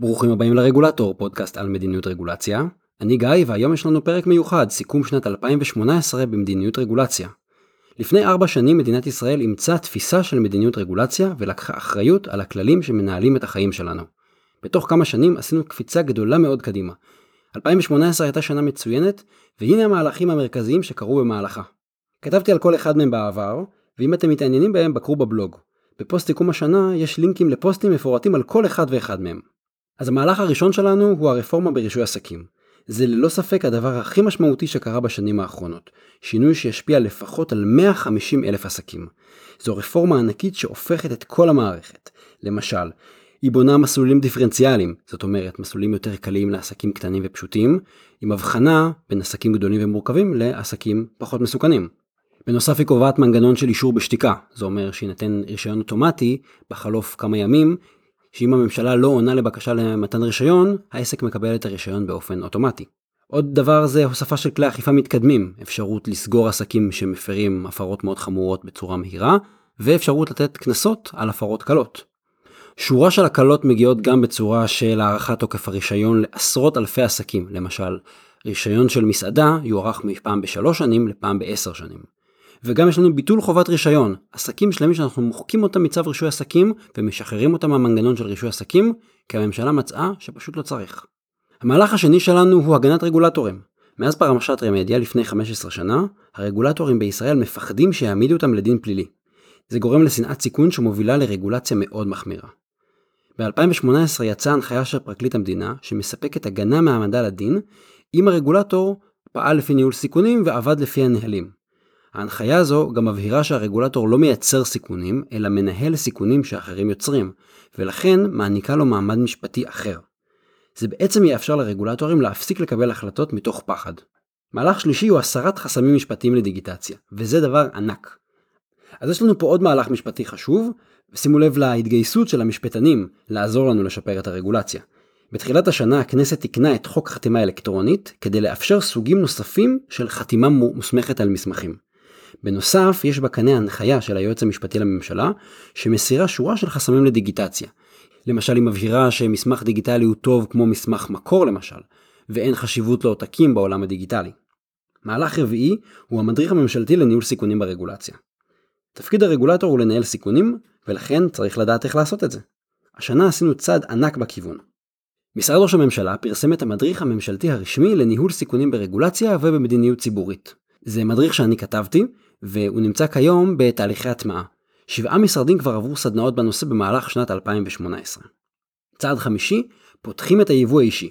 ברוכים הבאים לרגולטור, פודקאסט על מדיניות רגולציה. אני גיא, והיום יש לנו פרק מיוחד, סיכום שנת 2018 במדיניות רגולציה. לפני ארבע שנים מדינת ישראל אימצה תפיסה של מדיניות רגולציה ולקחה אחריות על הכללים שמנהלים את החיים שלנו. בתוך כמה שנים עשינו קפיצה גדולה מאוד קדימה. 2018 הייתה שנה מצוינת, והנה המהלכים המרכזיים שקרו במהלכה. כתבתי על כל אחד מהם בעבר, ואם אתם מתעניינים בהם בקרו בבלוג. בפוסט סיכום השנה יש לינקים לפוסטים מפורטים על כל אחד ואחד מהם. אז המהלך הראשון שלנו הוא הרפורמה ברישוי עסקים. זה ללא ספק הדבר הכי משמעותי שקרה בשנים האחרונות. שינוי שישפיע לפחות על 150 אלף עסקים. זו רפורמה ענקית שהופכת את כל המערכת. למשל, היא בונה מסלולים דיפרנציאליים, זאת אומרת מסלולים יותר קלים לעסקים קטנים ופשוטים, עם הבחנה בין עסקים גדולים ומורכבים לעסקים פחות מסוכנים. בנוסף היא קובעת מנגנון של אישור בשתיקה, זה אומר שיינתן רישיון אוטומטי בחלוף כמה ימים, שאם הממשלה לא עונה לבקשה למתן רישיון, העסק מקבל את הרישיון באופן אוטומטי. עוד דבר זה הוספה של כלי אכיפה מתקדמים, אפשרות לסגור עסקים שמפרים הפרות מאוד חמורות בצורה מהירה, ואפשרות לתת קנסות על הפרות קלות. שורה של הקלות מגיעות גם בצורה של הארכת תוקף הרישיון לעשרות אלפי עסקים, למשל, רישיון של מסעדה יוארך מפעם בשלוש שנים לפעם בעשר שנים. וגם יש לנו ביטול חובת רישיון. עסקים שלמים שאנחנו מוחקים אותם מצו רישוי עסקים ומשחררים אותם מהמנגנון של רישוי עסקים, כי הממשלה מצאה שפשוט לא צריך. המהלך השני שלנו הוא הגנת רגולטורים. מאז פרמשת רמדיה לפני 15 שנה, הרגולטורים בישראל מפחדים שיעמידו אותם לדין פלילי. זה גורם לשנאת סיכון שמובילה לרגולציה מאוד מחמירה. ב-2018 יצאה הנחיה של פרקליט המדינה שמספקת הגנה מהעמדה לדין אם הרגולטור פעל לפי ניהול סיכונים ועבד לפי הנהלים. ההנחיה הזו גם מבהירה שהרגולטור לא מייצר סיכונים, אלא מנהל סיכונים שאחרים יוצרים, ולכן מעניקה לו מעמד משפטי אחר. זה בעצם יאפשר לרגולטורים להפסיק לקבל החלטות מתוך פחד. מהלך שלישי הוא הסרת חסמים משפטיים לדיגיטציה, וזה דבר ענק. אז יש לנו פה עוד מהלך משפטי חשוב, ושימו לב להתגייסות של המשפטנים לעזור לנו לשפר את הרגולציה. בתחילת השנה הכנסת תיקנה את חוק חתימה אלקטרונית כדי לאפשר סוגים נוספים של חתימה מוסמכת על מסמכים. בנוסף, יש בקנה הנחיה של היועץ המשפטי לממשלה, שמסירה שורה של חסמים לדיגיטציה. למשל, היא מבהירה שמסמך דיגיטלי הוא טוב כמו מסמך מקור למשל, ואין חשיבות לעותקים בעולם הדיגיטלי. מהלך רביעי הוא המדריך הממשלתי לניהול סיכונים ברגולציה. תפקיד הרגולטור הוא לנהל סיכונים, ולכן צריך לדעת איך לעשות את זה. השנה עשינו צעד ענק בכיוון. משרד ראש הממשלה פרסם את המדריך הממשלתי הרשמי לניהול סיכונים ברגולציה ובמדיניות ציבורית. זה מדריך שאני כתבתי, והוא נמצא כיום בתהליכי הטמעה. שבעה משרדים כבר עברו סדנאות בנושא במהלך שנת 2018. צעד חמישי, פותחים את היבוא האישי.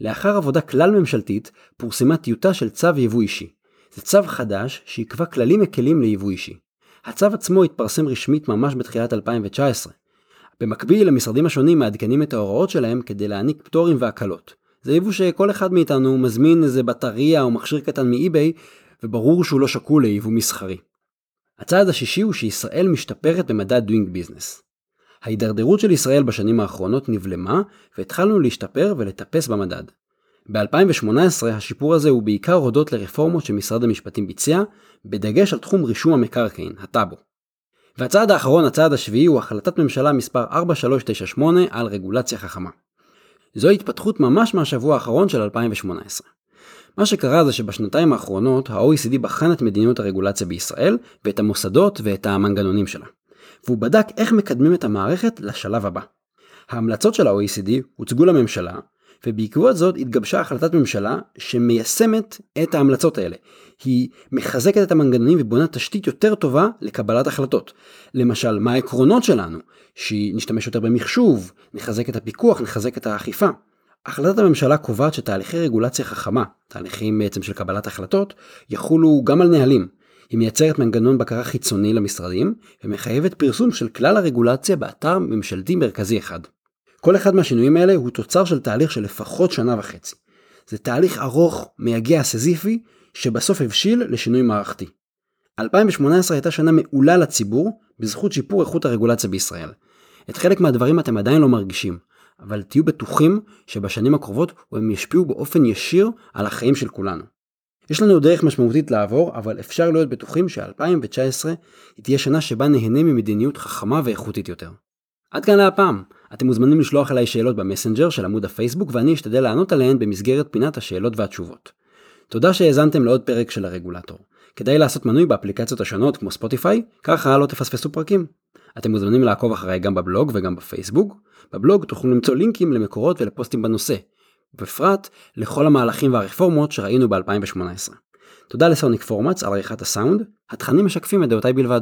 לאחר עבודה כלל ממשלתית, פורסמה טיוטה של צו יבוא אישי. זה צו חדש שיקבע כללים מקלים ליבוא אישי. הצו עצמו התפרסם רשמית ממש בתחילת 2019. במקביל, המשרדים השונים מעדכנים את ההוראות שלהם כדי להעניק פטורים והקלות. זה יבוא שכל אחד מאיתנו מזמין איזה בטריה או מכשיר קטן מאי-ביי וברור שהוא לא שקול ליבוא מסחרי. הצעד השישי הוא שישראל משתפרת במדד Doing Business. ההידרדרות של ישראל בשנים האחרונות נבלמה והתחלנו להשתפר ולטפס במדד. ב-2018 השיפור הזה הוא בעיקר הודות לרפורמות שמשרד המשפטים ביצע, בדגש על תחום רישום המקרקעין, הטאבו. והצעד האחרון, הצעד השביעי, הוא החלטת ממשלה מספר 4398 על רגולציה חכמה. זו התפתחות ממש מהשבוע האחרון של 2018. מה שקרה זה שבשנתיים האחרונות ה-OECD בחן את מדיניות הרגולציה בישראל ואת המוסדות ואת המנגנונים שלה. והוא בדק איך מקדמים את המערכת לשלב הבא. ההמלצות של ה-OECD הוצגו לממשלה, ובעקבות זאת התגבשה החלטת ממשלה שמיישמת את ההמלצות האלה. היא מחזקת את המנגנונים ובונה תשתית יותר טובה לקבלת החלטות. למשל, מה העקרונות שלנו? שנשתמש יותר במחשוב, נחזק את הפיקוח, נחזק את האכיפה. החלטת הממשלה קובעת שתהליכי רגולציה חכמה, תהליכים בעצם של קבלת החלטות, יחולו גם על נהלים. היא מייצרת מנגנון בקרה חיצוני למשרדים, ומחייבת פרסום של כלל הרגולציה באתר ממשלתי מרכזי אחד. כל אחד מהשינויים האלה הוא תוצר של תהליך של לפחות שנה וחצי. זה תהליך ארוך, מייגע, סזיפי, שבסוף הבשיל לשינוי מערכתי. 2018 הייתה שנה מעולה לציבור, בזכות שיפור איכות הרגולציה בישראל. את חלק מהדברים אתם עדיין לא מרגישים, אבל תהיו בטוחים שבשנים הקרובות הם ישפיעו באופן ישיר על החיים של כולנו. יש לנו דרך משמעותית לעבור, אבל אפשר להיות בטוחים ש-2019 היא תהיה שנה שבה נהנה ממדיניות חכמה ואיכותית יותר. עד כאן להפעם. אתם מוזמנים לשלוח אליי שאלות במסנג'ר של עמוד הפייסבוק ואני אשתדל לענות עליהן במסגרת פינת השאלות והתשובות. תודה שהאזנתם לעוד פרק של הרגולטור. כדאי לעשות מנוי באפליקציות השונות כמו ספוטיפיי, ככה לא תפספסו פרקים. אתם מוזמנים לעקוב אחריי גם בבלוג וגם בפייסבוק. בבלוג תוכלו למצוא לינקים למקורות ולפוסטים בנושא, בפרט לכל המהלכים והרפורמות שראינו ב-2018. תודה לסוניק פורמאץ על עריכת הסאונד, התכנים משקפים את דעותיי בלבד.